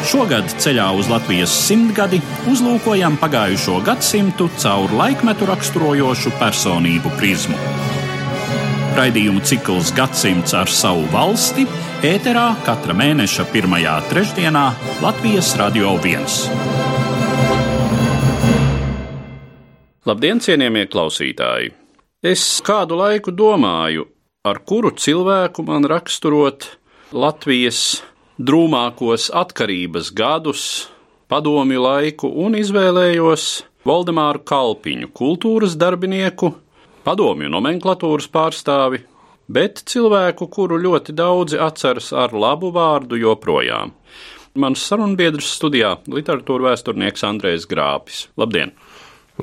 Šogad ceļā uz Latvijas simtgadi uzlūkojam pagājušo gadsimtu caur laikmetu raksturojošu personību prizmu. Raidījumu cikls Gadsimts ar savu valsti ēterā katra mēneša pirmajā trešdienā Latvijas Radio 1. Labdien, cienījamie klausītāji! Es kādu laiku domāju, ar kuru cilvēku man raksturot Latvijas drūmākos atkarības gadus, padomju laiku un izvēlējos Valdemāru Kalpiņu, kultūras darbinieku, padomju nomenklatūras pārstāvi, bet cilvēku, kuru ļoti daudzi atceras ar labu vārdu joprojām. Mans sarunbiedrs studijā - literatūra vēsturnieks Andrēs Grāpis. Labdien!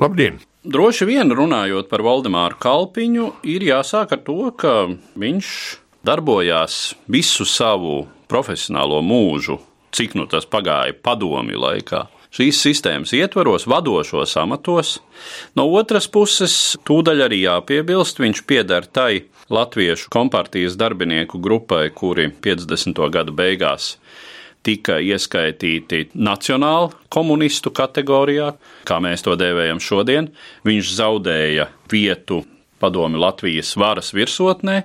Labdien! Droši vien runājot par Valdemāru Kalpiņu, ir jāsāk ar to, ka viņš darbojās visu savu profesionālo mūžu, cik nu tas pagāja padomju laikā. Šīs sistēmas ietvaros, vadošos amatos. No otras puses, tūdaļ arī jāpiebilst, viņš pieder tai latviešu kompartijas darbinieku grupai, kuri 50. gadu beigās tika ieskaitīti nacionālu komunistu kategorijā, kā mēs to dēvējam šodien. Viņš zaudēja vietu padomi Latvijas varas virsotnē,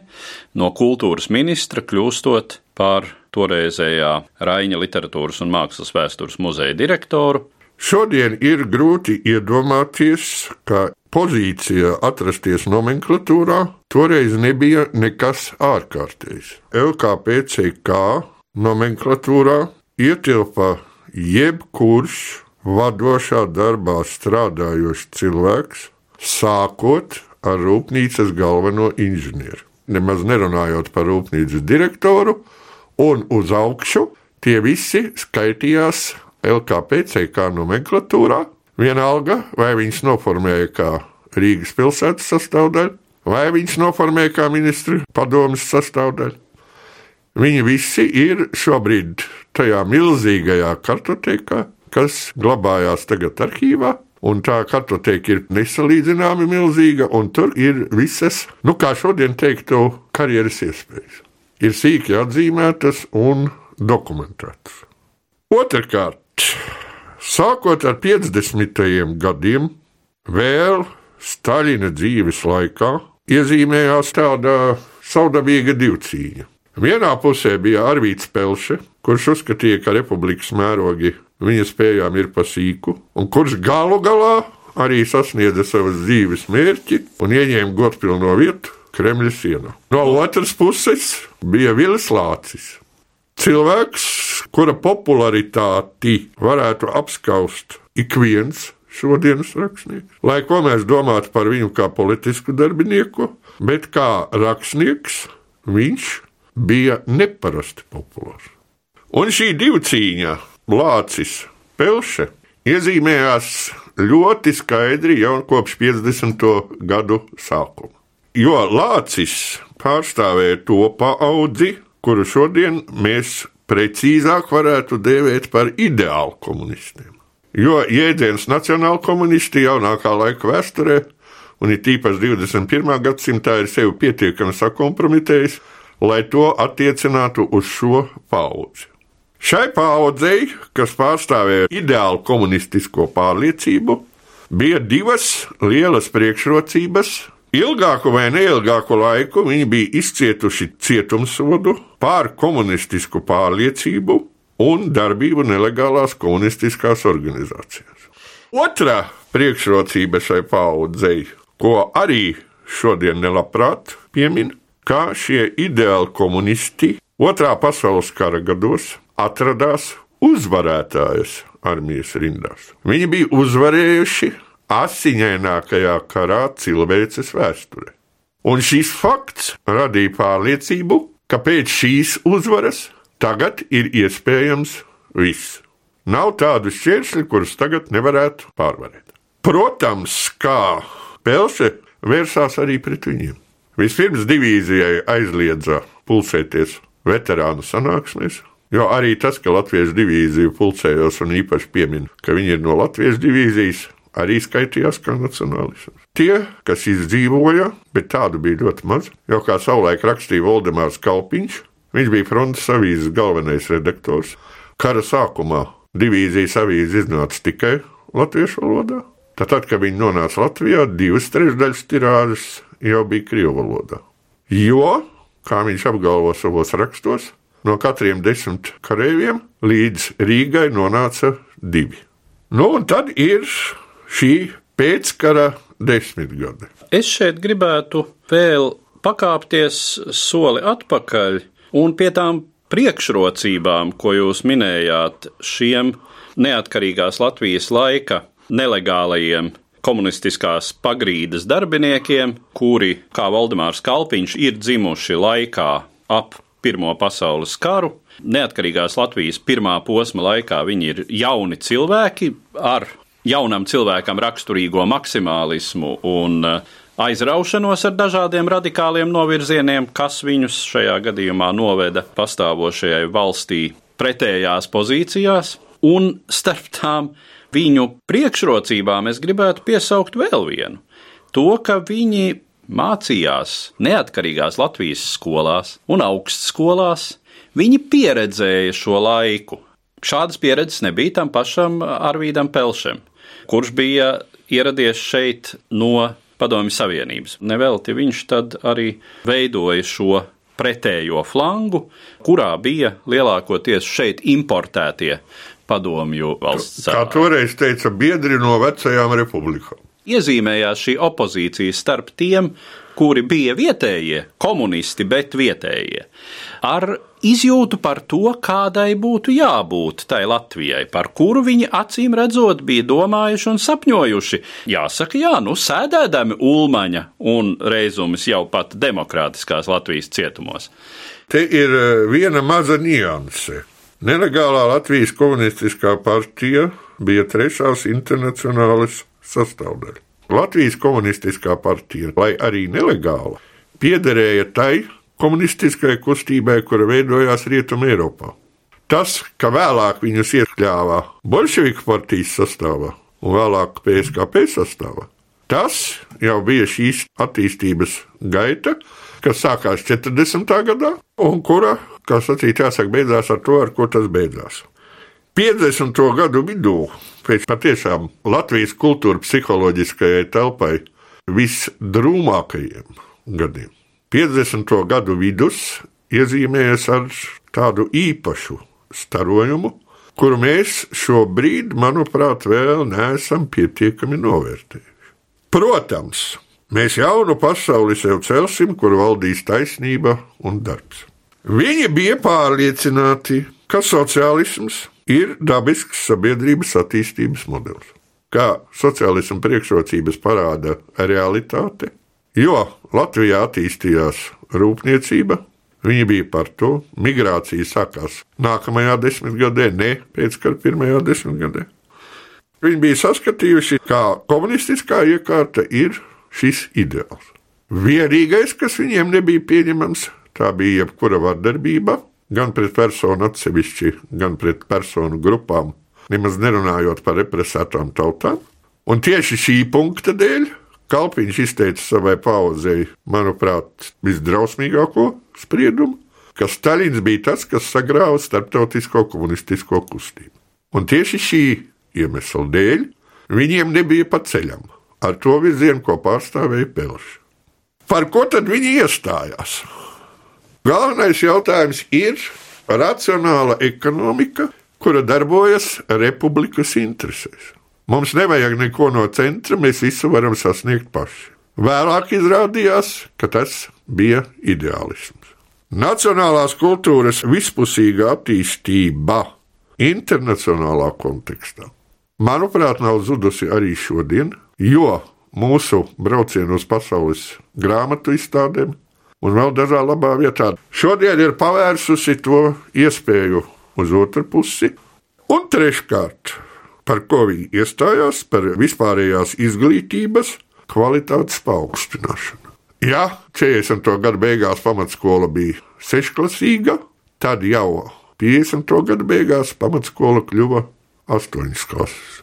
no kultūras ministra kļūstot par toreizējā Raņa literatūras un mākslas vēstures muzeja direktoru. Šodien ir grūti iedomāties, ka pozīcija atrasties nomenklatūrā toreiz nebija nekas ārkārtējs. LKPCK nomenklatūrā ietilpa jebkurš vadošā darbā strādājošs cilvēks, sākot ar rūpnīcas galveno inženieri. Nemaz nerunājot par rūpnīcas direktoru, un uz augšu tie visi skaitījās LKPCK nomenklatūrā. Vienalga, vai viņš noformēja kā Rīgas pilsētas sastāvdaļu, vai viņš noformēja kā ministru padomas sastāvdaļu. Viņi visi ir šobrīd tajā milzīgajā kartotekā, kas glabājās tagad arhīvā. Un tā kartoteka ir nesalīdzināmi milzīga, un tur ir visas, nu, kā šodien teiktu, karjeras iespējas. Ir sīki atzīmētas un dokumentētas. Otrakārt, sākot ar 50. gadiem, vēl Staļina dzīves laikā iezīmējās tāda savdabīga divcīņa. Vienā pusē bija Arvīts Pelše, kurš uzskatīja, ka republikas mērogi viņa spējām ir pa sīku, un kurš galu galā arī sasniedza savas dzīves mērķi un ieņēma godpilno vietu Kremļa sienā. No otras puses bija Vilis Lācis. Cilvēks, kura popularitāti varētu apskaust ik viens šodienas rakstnieks. Lai ko mēs domātu par viņu kā politisku darbinieku, bet kā rakstnieks viņš bija neparasti populārs. Un šī divu cīņa, Lācis Pelše, iezīmējās ļoti skaidri jau kopš 50. gadu sākuma. Jo Lācis pārstāvēja to paudzi, kuru šodien mēs precīzāk varētu dēvēt par ideālu komunistiem. Jo jēdziens nacionāla komunisti jaunākā laika vēsturē, un it īpaši 21. gadsimtā, ir sevi pietiekami sakompromitējis, lai to attiecinātu uz šo paudzi. Šai paudzei, kas pārstāvēja ideālu komunistisko pārliecību, bija divas lielas priekšrocības. Ilgāku vai neilgāku laiku viņi bija izcietuši cietumsodu pār komunistisku pārliecību un darbību nelegālās komunistiskās organizācijās. Otra priekšrocība šai paudzei, ko arī šodien nelabprāt piemin, kā šie ideāli komunisti Otrā pasaules kara gados atradās uzvarētājas armijas rindās. Viņi bija uzvarējuši asiņainākajā karā cilvēces vēsturē. Un šis fakts radīja pārliecību, ka pēc šīs uzvaras tagad ir iespējams viss. Nav tādu šķēršļu, kurus tagad nevarētu pārvarēt. Protams, kā Pelše vērsās arī pret viņiem. Vispirms divīzijai aizliedza pulcēties veterānu sanāksmēs, jo arī tas, ka Latvijas divīzija pulcējos un īpaši piemin, ka viņi ir no Latvijas divīzijas, arī skaitījās kā nacionālisms. Tie, kas izdzīvoja, bet tādu bija ļoti maz, jau kā savulaik rakstīja Valdemārs Kalpiņš, viņš bija frontes avīzes galvenais redaktors. Kara sākumā divīzijas avīze iznāca tikai latviešu valodā. Tad, tad, kad viņi nonāca Latvijā, divas trešdaļas tirāžas jau bija krievu valodā. Jo, kā viņš apgalvo savos rakstos, no katriem desmit kareiviem līdz Rīgai nonāca divi. Nu, un tad ir šī pēckara desmitgade. Es šeit gribētu vēl pakāpties soli atpakaļ un pie tām priekšrocībām, ko jūs minējāt šiem neatkarīgās Latvijas laika nelegālajiem komunistiskās pagrīdes darbiniekiem, kuri, kā Valdemārs Kalpiņš, ir dzimuši laikā ap Pirmo pasaules karu. Neatkarīgās Latvijas pirmā posma laikā viņi ir jauni cilvēki ar jaunam cilvēkam raksturīgo maksimālismu un uh, aizraušanos ar dažādiem radikāliem novirzieniem, kas viņus šajā gadījumā noveda pastāvošajai valstī pretējās pozīcijās. Un starp tām viņu priekšrocībām es gribētu piesaukt vēl vienu. To, ka viņi mācījās neatkarīgās Latvijas skolās un augstskolās, viņi pieredzēja šo laiku. Šādas pieredzes nebija tam pašam Arvīdam Pelšam, kurš bija ieradies šeit no Padomju Savienības. Nevelti viņš tad arī veidoja šo pretējo flangu, kurā bija lielākoties šeit importētie padomju valsts. Kā toreiz teica biedri no vecajām republikām. Iezīmējās šī opozīcija starp tiem, kuri bija vietējie, komunisti, bet vietējie, ar izjūtu par to, kādai būtu jābūt tai Latvijai, par kuru viņi acīm redzot bija domājuši un sapņojuši. Jāsaka, jā, nu sēdēdami Ulmaņa un reizumis jau pat demokrātiskās Latvijas cietumos. Te ir eh, viena maza nianse. Nelegālā Latvijas komunistiskā partija bija trešās internacionālas sastāvdaļa. Latvijas komunistiskā partija, lai arī nelegāla, piederēja tai komunistiskajai kustībai, kura veidojās Rietumē Eiropā. Tas, ka vēlāk viņus iekļāvā Bolševiku partijas sastāvā un vēlāk PSKP sastāvā, tas jau bija šīs attīstības gaita, kas sākās 40. gadā un kura kā sacīt, jāsaka, beidzās ar to, ar ko tas beidzās. 50. gadu vidū, pēc patiešām Latvijas kultūra psiholoģiskajai telpai visdrūmākajiem gadiem, 50. gadu vidus iezīmējas ar tādu īpašu starojumu, kuru mēs šobrīd, manuprāt, vēl neesam pietiekami novērtējuši. Protams, mēs jaunu pasauli sev celsim, kur valdīs taisnība un darbs. Viņi bija pārliecināti, ka sociālisms ir dabisks sabiedrības attīstības modelis. Kā sociālisma priekšrocības parāda realitāte, jo Latvijā attīstījās rūpniecība, viņi bija par to, migrācija sākās nākamajā desmitgadē, ne pēckara pirmajā desmitgadē. Viņi bija saskatījuši, kā komunistiskā iekārta ir šis ideāls. Vienīgais, kas viņiem nebija pieņemams, Tā bija jebkura vardarbība, gan pret personu atsevišķi, gan pret personu grupām, nemaz nerunājot par represētām tautām. Un tieši šī punkta dēļ Kalpiņš izteica savai pauzei, manuprāt, visdrausmīgāko spriedumu, ka Stalins bija tas, kas sagrāva starptautisko komunistisko kustību. Un tieši šī iemesla dēļ viņiem nebija pa ceļam ar to virzienu, ko pārstāvēja Pelšs. Par ko tad viņi iestājās? Galvenais jautājums ir racionāla ekonomika, kura darbojas republikas interesēs. Mums nevajag neko no centra, mēs visu varam sasniegt paši. Vēlāk izrādījās, ka tas bija ideālisms. Nacionālās kultūras vispusīga attīstība internacionālā kontekstā, manuprāt, nav zudusi arī šodien, jo mūsu braucienu uz pasaules grāmatu izstādēm un vēl dažā labā vietā. Šodien ir pavērsusi to iespēju uz otru pusi. Un treškārt, par ko viņi iestājās, par vispārējās izglītības kvalitātes paaugstināšana. Ja 40. gada beigās pamatskola bija sešklasīga, tad jau 50. gada beigās pamatskola kļuva astoņas klases.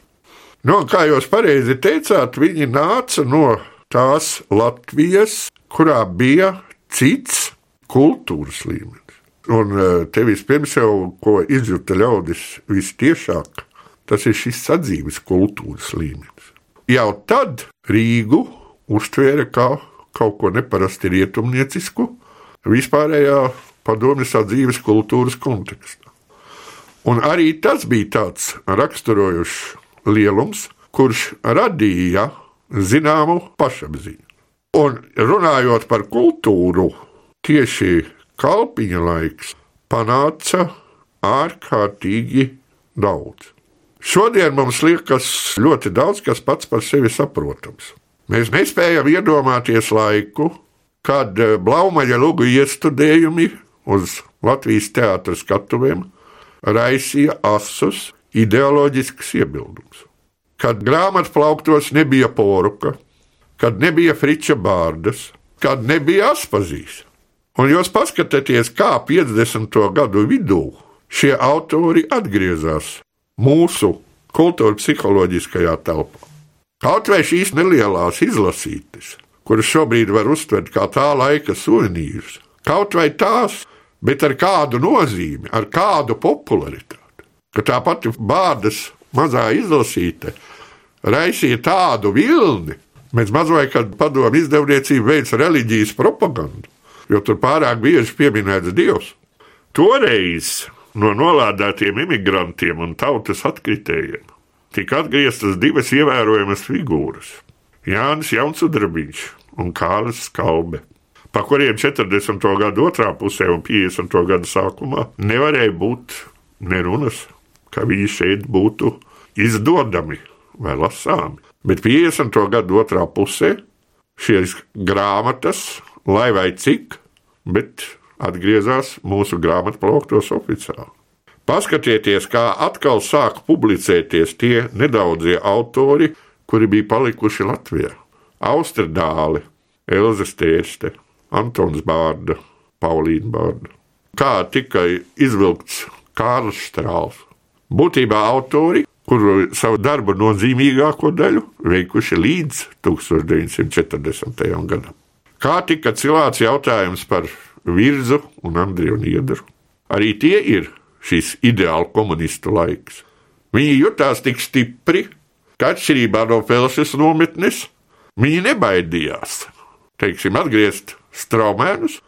Nu, kā jūs pareizi teicāt, viņi nāca no tās Latvijas, kurā bija cits kultūras līmenis. Un e, te vispirms jau, ko izjūta ļaudis vistiešāk, tas ir šis sadzīves kultūras līmenis. Jau tad Rīgu uztvēra kā kaut ko neparasti rietumniecisku vispārējā padomju sadzīves kultūras kontekstā. Un arī tas bija tāds raksturojošs lielums, kurš radīja zināmu pašapziņu. Un runājot par kultūru, tieši kalpiņa laiks panāca ārkārtīgi daudz. Šodien mums liekas ļoti daudz, kas pats par sevi saprotams. Mēs nespējam iedomāties laiku, kad Blaumaļa lugu iestudējumi uz Latvijas teātras skatuvēm raisīja asus ideoloģisks iebildums. Kad grāmatplauktos nebija poruka, kad nebija friča bārdas, kad nebija aspazīs, Un jūs paskatieties, kā 50. gadu vidū šie autori atgriezās mūsu kultūra psiholoģiskajā telpā. Kaut vai šīs nelielās izlasītes, kuras šobrīd var uztvert kā tā laika suvenīrus, kaut vai tās, bet ar kādu nozīmi, ar kādu popularitāti. Ka tā pati bārdas mazā izlasīte raisīja tādu vilni, mēs mazliet, kad padomu izdevniecība veica reliģijas propagandu jo tur pārāk bieži pieminēts Dievs. Toreiz no nolādētiem imigrantiem un tautas atkritējiem tika atgrieztas divas ievērojamas figūras - Jānis Jaunsudrabiņš un Kārlis Skalbe, pa kuriem 40. gada otrā pusē un 50. gada sākumā nevarēja būt nerunas, ka viņi šeit būtu izdodami vai lasāmi. Bet 50. gada otrā pusē šīs grāmatas lai vai cik, bet atgriezās mūsu grāmatplauktos oficiāli. Paskatieties, kā atkal sāk publicēties tie nedaudzie autori, kuri bija palikuši Latvijā. Austradāli, Elza Stērste, Antons Bārda, Paulīna Bārda. Kā tikai izvilkts Kārls Strāls. Būtībā autori, kuru savu darbu nozīmīgāko daļu veikuši līdz 1940. gadam. Kā tika cilāts jautājums par virzu un Andriju Niedru? Arī tie ir šīs ideāla komunistu laiks. Viņi jutās tik stipri, ka atšķirībā no Pelses nometnes, viņi nebaidījās, teiksim, atgriezt straumēnus,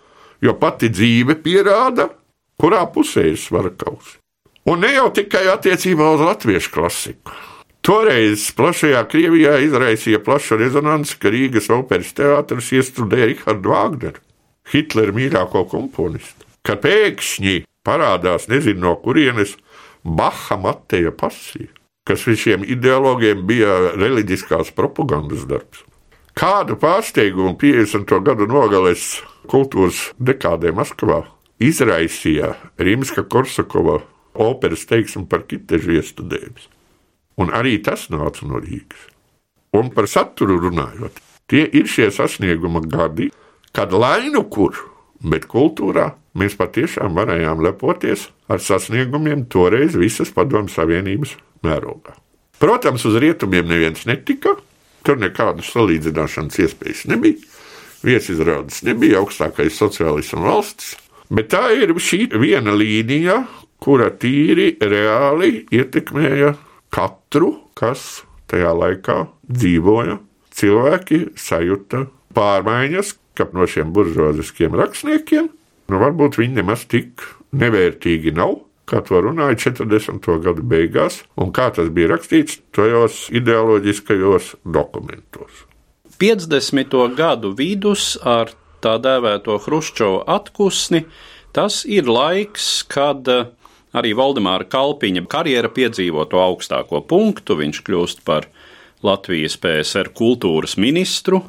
jo pati dzīve pierāda, kurā pusē ir svarakaus. Un ne jau tikai attiecībā uz latviešu klasiku. Toreiz plašajā Krievijā izraisīja plašu rezonanci, ka Rīgas operas teātris iestudēja Rihardu Vāgneru, Hitlera mīļāko komponistu. Kad pēkšņi parādās nezinu no kurienes Baha Mateja pasija, kas visiem ideologiem bija reliģiskās propagandas darbs. Kādu pārsteigumu 50. gadu nogales kultūras dekādē Maskavā izraisīja Rimska Korsakova operas teiksme par kitežu iestudējums. Un arī tas nāca no Rīgas. Un par saturu runājot, tie ir šie sasnieguma gadi, kad lai nu kur, bet kultūrā mēs patiešām varējām lepoties ar sasniegumiem toreiz visas Padomu Savienības mērogā. Protams, uz rietumiem neviens netika, tur nekādas salīdzināšanas iespējas nebija. Viesizrādes nebija augstākais sociālisms valsts, bet tā ir šī viena līnija, kura tīri reāli ietekmēja katru, kas tajā laikā dzīvoja, cilvēki sajūta pārmaiņas, ka no šiem buržuāziskiem rakstniekiem nu, varbūt viņi nemaz tik nevērtīgi nav. Kā to runāja 40. gadu beigās, un kā tas bija rakstīts tajos ideoloģiskajos dokumentos. 50. gadu vidus ar tā dēvēto Hruščova atpūsni, tas ir laiks, kad uh, Arī Valdemāra Kalpiņa karjera piedzīvo to augstāko punktu, viņš kļūst par Latvijas PSR kultūras ministru.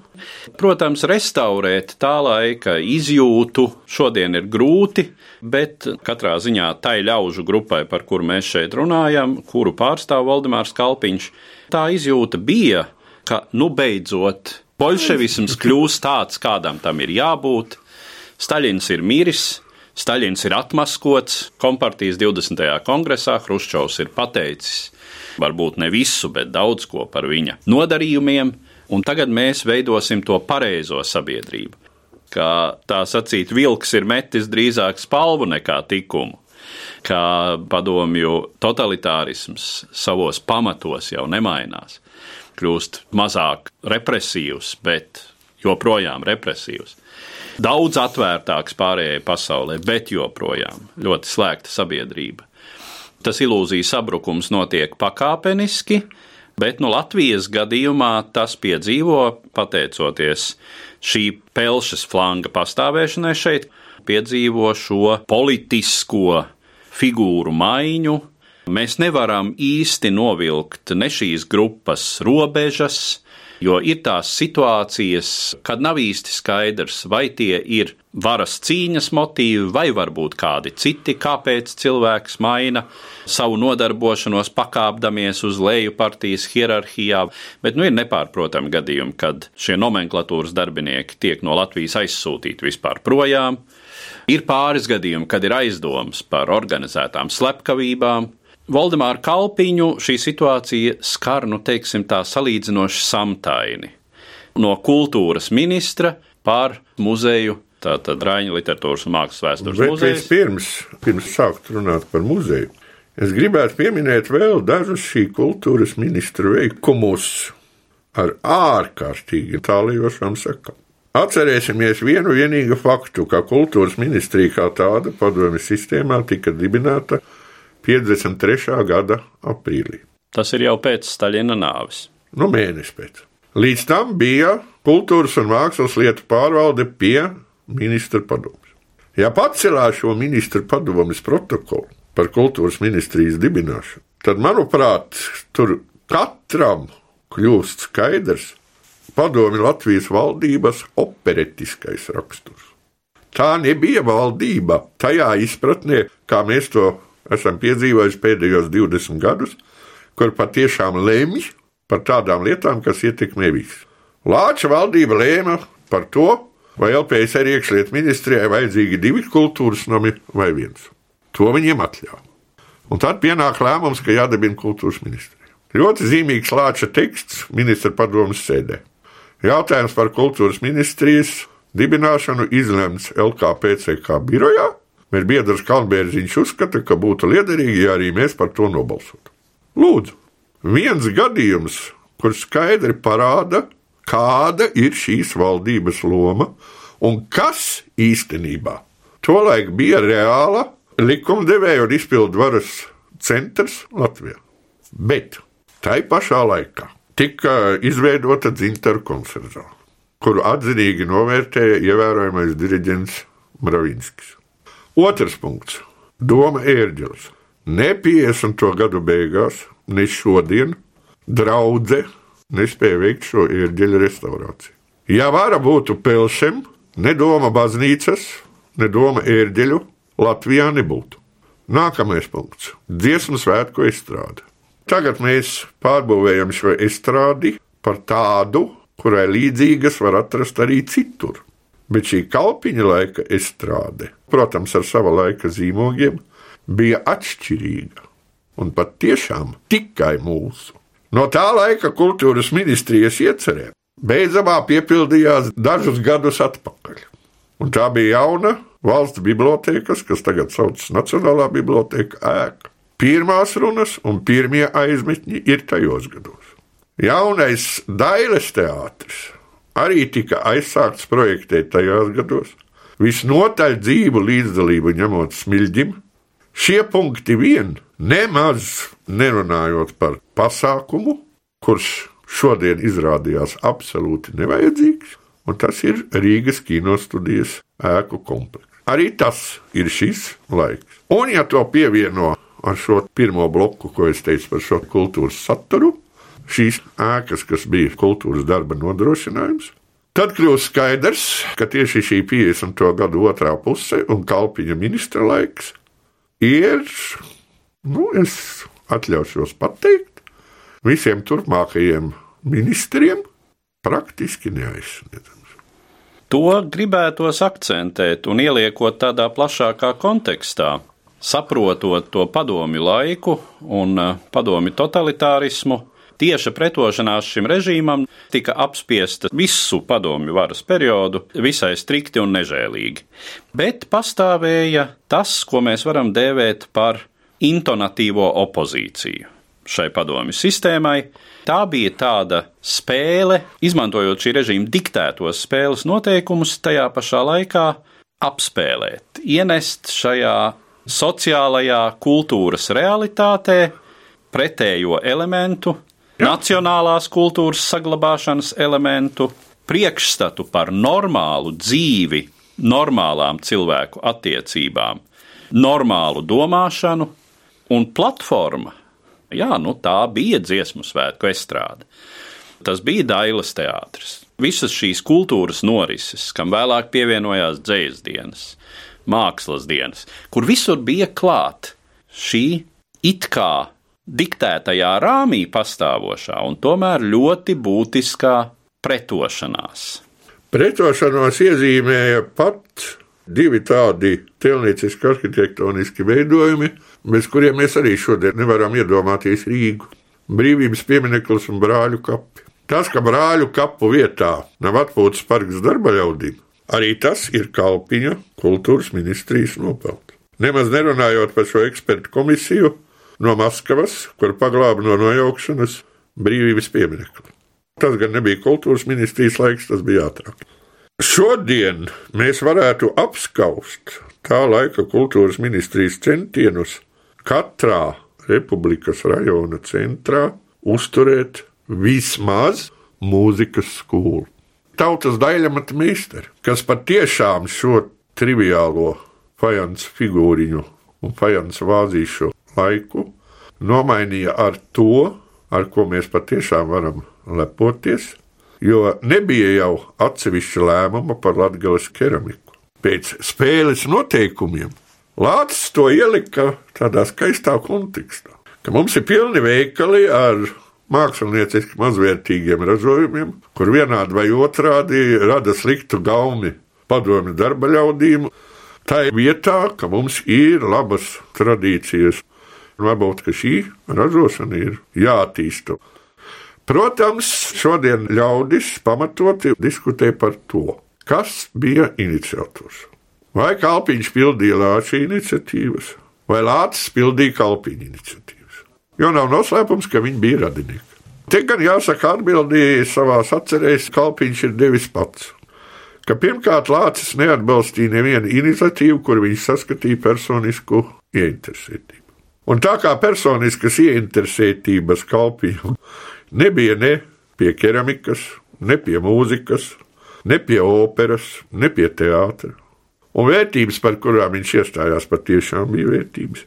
Protams, restaurēt tā laika izjūtu šodien ir grūti, bet katrā ziņā tai ļaužu grupai, par kuru mēs šeit runājam, kuru pārstāv Valdemārs Kalpiņš, tā izjūta bija, ka nu beidzot Bolševisms kļūst tāds, kādam tam ir jābūt. Staļins ir miris, Staļins ir atmaskots kompartijas 20. kongresā, Hruščovs ir pateicis varbūt ne visu, bet daudz ko par viņa nodarījumiem, un tagad mēs veidosim to pareizo sabiedrību. Kā tā sacīt, vilks ir metis drīzāk spalvu nekā tikumu, kā padomju totalitārisms savos pamatos jau nemainās kļūst mazāk represīvs, bet joprojām represīvs. Daudz atvērtāks pārējai pasaulē, bet joprojām ļoti slēgta sabiedrība. Tas ilūzijas sabrukums notiek pakāpeniski, bet no nu, Latvijas gadījumā tas piedzīvo pateicoties šī pelšas flanga pastāvēšanai šeit, piedzīvo šo politisko figūru maiņu, Mēs nevaram īsti novilkt ne šīs grupas robežas, jo ir tās situācijas, kad nav īsti skaidrs, vai tie ir varas cīņas motīvi, vai varbūt kādi citi, kāpēc cilvēks maina savu nodarbošanos, pakāpdamies uz leju partijas hierarhijā. Bet nu, ir nepārprotami gadījumi, kad šie nomenklatūras darbinieki tiek no Latvijas aizsūtīti vispār projām. Ir pāris gadījumi, kad ir aizdomas par organizētām slepkavībām, Valdemāra Kalpiņu šī situācija skar, nu, teiksim, tā salīdzinoši samtaini. No kultūras ministra pār muzeju, tātad Raņa literatūras un mākslas vēstures muzeja. Pirms, pirms sākt runāt par muzeju, es gribētu pieminēt vēl dažus šī kultūras ministra veikumus ar ārkārtīgi tālījošām sekām. Atcerēsimies vienu vienīgu faktu, ka kultūras ministrija kā tāda padomju sistēmā tika dibināta 53. gada aprīlī. Tas ir jau pēc Staļina nāves. Nu, mēnesis pēc. Līdz tam bija kultūras un mākslas lietu pārvalde pie ministra padomus. Ja pacelā šo ministra padomus protokolu par kultūras ministrijas dibināšanu, tad, manuprāt, tur katram kļūst skaidrs padomi Latvijas valdības operetiskais raksturs. Tā nebija valdība tajā izpratnē, kā mēs to esam piedzīvojuši pēdējos 20 gadus, kur patiešām lemj par tādām lietām, kas ietekmē visu. Lāča valdība lēma par to, vai LPSR iekšlietu ministrijai vajadzīgi divi kultūras nami vai viens. To viņiem atļāva. Un tad pienāk lēmums, ka jādabina kultūras ministrija. Ļoti zīmīgs Lāča teksts ministra padomus sēdē. Jautājums par kultūras ministrijas dibināšanu izlemts LKPCK birojā, Bet biedrs Kalnbērziņš uzskata, ka būtu liederīgi, ja arī mēs par to nobalsotu. Lūdzu, viens gadījums, kur skaidri parāda, kāda ir šīs valdības loma un kas īstenībā tolaik bija reāla likumdevēja un izpildu varas centrs Latvijā. Bet tai pašā laikā tika izveidota dzintaru koncerta, kuru atzinīgi novērtēja ievērojamais diriģents Mravinskis. Otrs punkts - Doma ērģelis. Ne 50. gadu beigās, ne šodien, draudzē nespēja veikt šo ērģeļa restaurāciju. Ja vara būtu pelšiem, ne doma baznīcas, ne doma ērģeļu Latvijā nebūtu. Nākamais punkts - dziesmu svētku izstrāde. Tagad mēs pārbūvējam šo izstrādi par tādu, kurai līdzīgas var atrast arī citur. Bet šī kalpiņa laika izstrāde, protams, ar sava laika zīmogiem, bija atšķirīga un pat tiešām tikai mūsu. No tā laika kultūras ministrijas iecerē beidzamā piepildījās dažus gadus atpakaļ. Un tā bija jauna valsts bibliotekas, kas tagad saucas Nacionālā biblioteka ēka. Pirmās runas un pirmie aizmetņi ir tajos gados. Jaunais Dailes teātris arī tika aizsākts projektēt tajos gados. Visnotaļ dzīvu līdzdalību ņemot smilģim, šie punkti vien nemaz nerunājot par pasākumu, kurš šodien izrādījās absolūti nevajadzīgs, un tas ir Rīgas kinostudijas ēku komplekss. Arī tas ir šis laiks. Un, ja to pievieno ar šo pirmo bloku, ko es teicu par šo kultūras saturu, šīs ēkas, kas bija kultūras darba nodrošinājums. Tad kļūst skaidrs, ka tieši šī 50. gada otrā puse un kalpiņa ministra laiks ir, nu, es atļaušos pateikt, visiem turpmākajiem ministriem praktiski neaizsniedzams. To gribētos akcentēt un ieliekot tādā plašākā kontekstā, saprotot to padomju laiku un eh, padomju totalitārismu. Tieša pretošanās šim režīmam tika apspiesta visu padomju varas periodu visai strikti un nežēlīgi. Bet pastāvēja tas, ko mēs varam dēvēt par intonatīvo opozīciju šai padomju sistēmai. Tā bija tāda spēle, izmantojot šī režīma diktētos spēles noteikumus, tajā pašā laikā apspēlēt, ienest šajā sociālajā kultūras realitātē pretējo elementu, Jā. nacionālās kultūras saglabāšanas elementu, priekšstatu par normālu dzīvi, normālām cilvēku attiecībām, normālu domāšanu un platforma Jā, nu, tā bija dziesmu svētku estrāde. Tas bija Dailas teātris. Visas šīs kultūras norises, kam vēlāk pievienojās dzīslas dienas, mākslas dienas, kur visur bija klāta šī it kā diktētajā rāmī pastāvošā un tomēr ļoti būtiskā pretošanās. Pretošanos iezīmēja pat divi tādi tēlnieciski arhitektoniski veidojumi, bez kuriem mēs arī šodien nevaram iedomāties Rīgu. Brīvības piemineklis un brāļu kapi. Tas, ka brāļu kapu vietā nav atpūtas parks darba ļaudīm, arī tas ir Kalpiņa kultūras ministrijas nopelns. Nemaz nerunājot par šo ekspertu komisiju no Maskavas, kur paglāba no nojaukšanas brīvības pieminekli. Tas gan nebija kultūras ministrijas laiks, tas bija ātrāk. Šodien mēs varētu apskaust tā laika kultūras ministrijas centienus katrā republikas rajona centrā uzturēt vismaz mūzikas skolu. Tautas daļamata meistari, kas patiešām šo triviālo fajans figūriņu un fajans vāzīšu laiku nomainīja ar to, ar ko mēs patiešām varam lepoties, jo nebija jau atsevišķa lēmuma par latgales keramiku. Pēc spēles noteikumiem Lācis to ielika tādā skaistā kontekstā, ka mums ir pilni veikali ar mākslinieciski mazvērtīgiem ražojumiem, kur vienādi vai otrādi rada sliktu gaumi padomju darba ļaudīm. Tā ir vietā, ka mums ir labas tradīcijas, varbūt šī ražošana ir jāattīsta. Protams, šodien ļaudis pamatoti diskutē par to, kas bija iniciators. Vai Kalpiņš pildīja Lāča iniciatīvas, vai Lācis pildīja Kalpiņa iniciatīvas. Jo nav noslēpums, ka viņi bija radinieki. Te gan jāsaka, atbildīja savā atcerēs, Kalpiņš ir devis pats. Ka pirmkārt Lācis neatbalstīja nevienu iniciatīvu, kur viņš saskatīja personisku ieinteresētību. Un tā kā personiskas ieinteresētības kalpījuma nebija ne pie keramikas, ne pie mūzikas, ne pie operas, ne pie teātra, un vērtības, par kurām viņš iestājās, patiešām bija vērtības.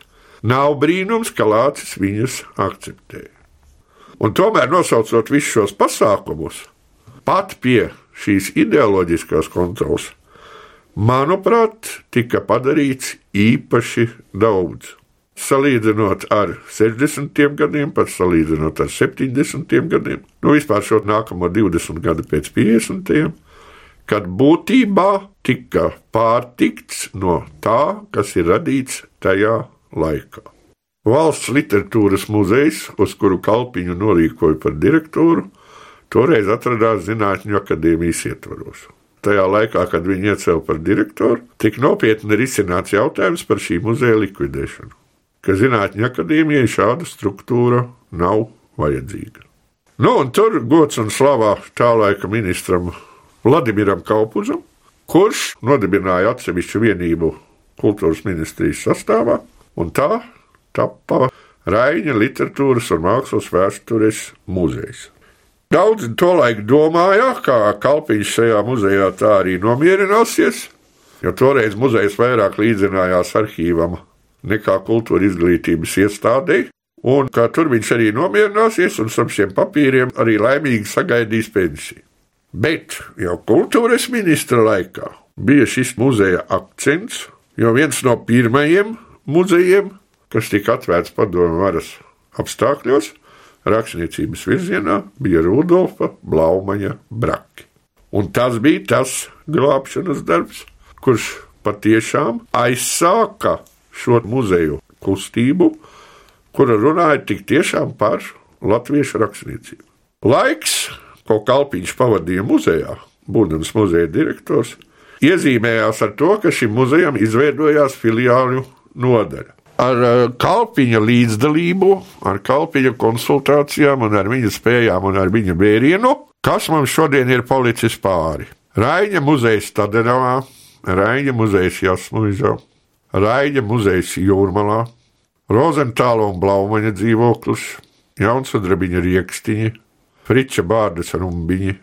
Nav brīnums, ka Lācis viņas akceptēja. Un tomēr, nosaucot visus šos pasākumus, pat pie šīs ideoloģiskās kontrolas, manuprāt, tika padarīts īpaši daudz. Salīdzinot ar 60 gadiem, pat salīdzinot ar 70 gadiem, nu vispār šo nākamo 20 gadu pēc 50 gadiem, kad būtībā tika pārtikts no tā, kas ir radīts tajā laikā. Valsts literatūras muzejs, uz kuru kalpiņu norīkoja par direktoru, toreiz atradās Zinātņu akadēmijas ietvaros. Tajā laikā, kad viņi iecēla par direktoru, tika nopietni risināts jautājums par šī muzeja likvidēšanu. Ka Zinātņu akadēmijai šāda struktūra nav vajadzīga. Nu, un tur gods un slavā tā laika ministram Vladimiram Kaupuzam, kurš nodibināja atsevišķu vienību kultūras ministrijas sastāvā, un tā tappa Raņa literatūras un mākslas vēstures muzejs. Daudzi tolaik domāja, ka Kalpiņš šajā muzejā tā arī nomierināsies, jo toreiz muzejs vairāk līdzinājās arhīvam nekā kultūra izglītības iestādei, un ka tur viņš arī nomierināsies un ar šiem papīriem arī laimīgi sagaidīs pensiju. Bet jau kultūras ministra laikā bija šis muzeja akcents, jo viens no pirmajiem muzejiem, kas tika atvērts padomu varas apstākļos, rakstniecības virzienā bija Rudolfa Blaumaņa braki. Un tas bija tas glābšanas darbs, kurš patiešām aizsāka šo muzeju kustību, kura runāja tik tiešām par latviešu rakstniecību. Laiks, ko Kalpiņš pavadīja muzejā, būdams muzeja direktors, iezīmējās ar to, ka šim muzejam izveidojās filiāļu nodaļa. Ar eh, kalpiņa līdzdalību, ar kalpiņa konsultācijām, ar viņa spējām un ar viņa vērienu, kas mums šodien ir palicis pāri. Raņa muzejs Tadenavā, Raņa muzejs Jasmuizā, Raņa muzejs Jūrmalā, Rozentāla un Blaumaņa dzīvoklis, Jaunsudrabiņa riekstiņi, Friča Bārdas rumbiņi,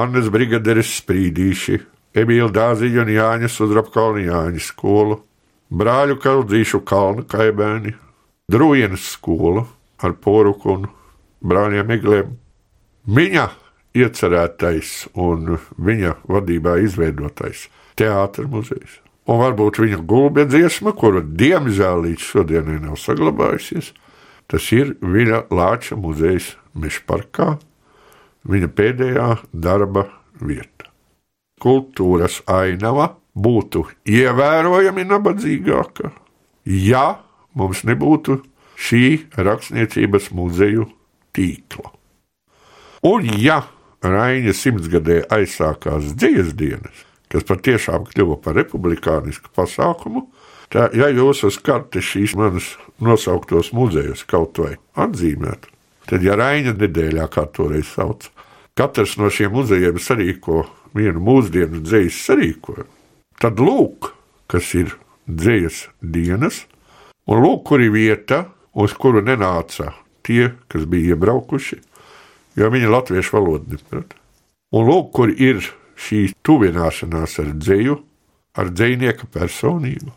Annas brigaderes sprīdīši, Emīļa Dāziņa un Jāņa Sudrabkalna Jāņa skolu, brāļu Kaldzīšu kalnu kaibēni, Drūjenes skola ar poruku un brāļiem Egliem. Viņa iecerētais un viņa vadībā izveidotais teātris muzejs. Un varbūt viņa gulbja dziesma, kuru diemžēl līdz šodienai nav saglabājusies, tas ir viņa Lāča muzejs Mešparkā, viņa pēdējā darba vieta. Kultūras ainava būtu ievērojami nabadzīgāka, ja mums nebūtu šī rakstniecības muzeju tīkla. Un ja Raina simtsgadē aizsākās dzīves dienas, kas patiešām kļuva par republikānisku pasākumu, tā, ja jūs uz kartes šīs manas nosauktos muzejus kaut vai atzīmētu, tad, ja Raina nedēļā, kā toreiz sauc, katrs no šiem muzejiem sarīko vienu mūsdienu dzīslu sarīkojumu, tad lūk, kas ir dzīslas dienas, un lūk, kur ir vieta, uz kuru nenāca tie, kas bija iebraukuši jo viņi latviešu valodu neprot. Un lūk, kur ir šī tuvināšanās ar dzēju, ar dzinieka personību.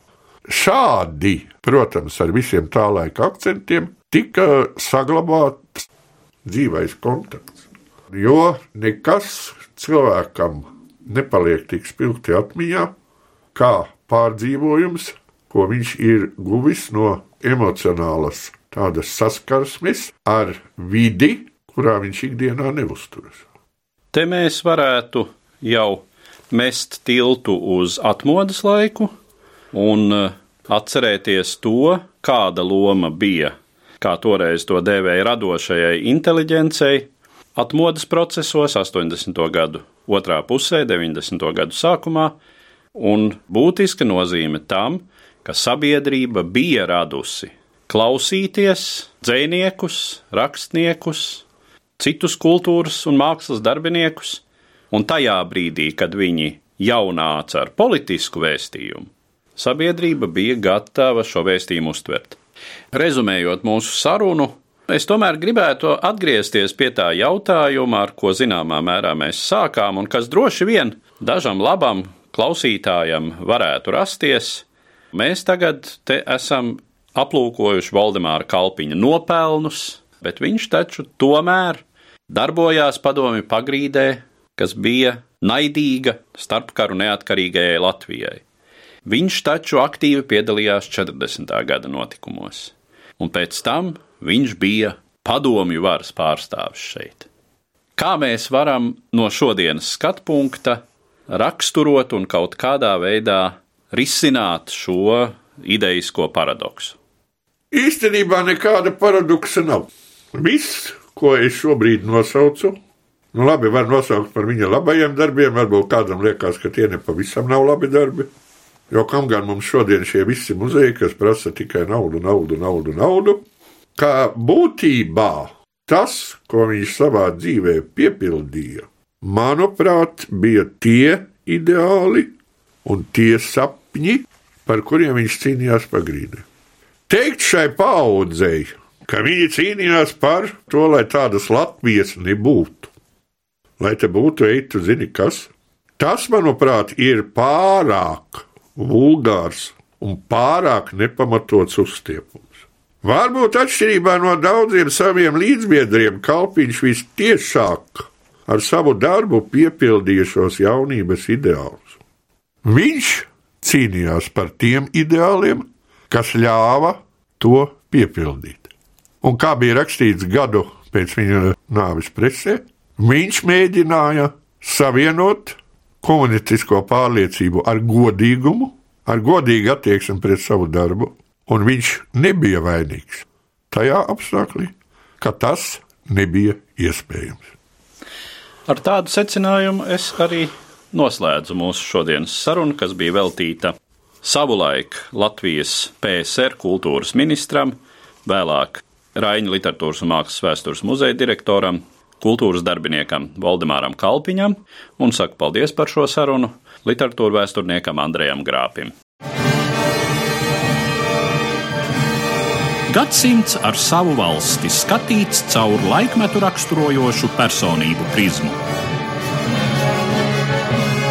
Šādi, protams, ar visiem tā laika akcentiem, tika saglabāts dzīvais kontakts. Jo nekas cilvēkam nepaliek tik spilgti atmiņā, kā pārdzīvojums, ko viņš ir guvis no emocionālas tādas saskarsmes ar vidi, kurā viņš ikdienā neuzturas. Te mēs varētu jau mest tiltu uz atmodas laiku un eh, atcerēties to, kāda loma bija, kā toreiz to dēvēja radošajai inteligencei, atmodas procesos 80. gadu otrā pusē, 90. gadu sākumā, un būtiska nozīme tam, ka sabiedrība bija radusi klausīties dziniekus, rakstniekus, citus kultūras un mākslas darbiniekus, un tajā brīdī, kad viņi jau nāca ar politisku vēstījumu, sabiedrība bija gatava šo vēstījumu uztvert. Rezumējot mūsu sarunu, es tomēr gribētu atgriezties pie tā jautājuma, ar ko zināmā mērā mēs sākām, un kas droši vien dažam labam klausītājam varētu rasties. Mēs tagad te esam aplūkojuši Valdemāra Kalpiņa nopelnus, bet viņš taču tomēr darbojās padomi pagrīdē, kas bija naidīga starpkaru neatkarīgajai Latvijai. Viņš taču aktīvi piedalījās 40. gada notikumos, un pēc tam viņš bija padomju varas pārstāvis šeit. Kā mēs varam no šodienas skatu punkta raksturot un kaut kādā veidā risināt šo idejisko paradoksu? Īstenībā nekāda paradoksa nav. Viss, ko es šobrīd nosaucu, nu labi, var nosaukt par viņa labajiem darbiem, varbūt kādam liekas, ka tie nepavisam nav labi darbi. Jo kam gan mums šodien šie visi muzeji, kas prasa tikai naudu, naudu, naudu, naudu, kā būtībā tas, ko viņš savā dzīvē piepildīja, manuprāt, bija tie ideāli un tie sapņi, par kuriem viņš cīnījās pagrīdē. Teikt šai paudzei, ka viņi cīnījās par to, lai tādas Latvijas nebūtu. Lai te būtu eitu, zini kas? Tas, manuprāt, ir pārāk vulgārs un pārāk nepamatots uzstiepums. Varbūt atšķirībā no daudziem saviem līdzbiedriem, Kalpiņš vistiešāk ar savu darbu piepildīja šos jaunības ideālus. Viņš cīnījās par tiem ideāliem, kas ļāva to piepildīt. Un kā bija rakstīts gadu pēc viņa nāves presē, viņš mēģināja savienot komunistisko pārliecību ar godīgumu, ar godīgu attieksmi pret savu darbu, un viņš nebija vainīgs tajā apstākļā, ka tas nebija iespējams. Ar tādu secinājumu es arī noslēdzu mūsu šodienas sarunu, kas bija veltīta savulaik Latvijas PSR kultūras ministram, vēlāk Raņa literatūras un mākslas vēstures muzeja direktoram, kultūras darbiniekam Valdemāram Kalpiņam un saku paldies par šo sarunu literatūra vēsturniekam Andrejam Grāpim. Gadsimts ar savu valsti skatīts caur laikmetu raksturojošu personību prizmu.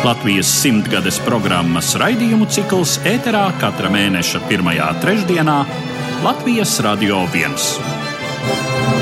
Latvijas simtgades programmas raidījumu cikls ēterā katra mēneša pirmajā trešdienā Latvijas Radio 1.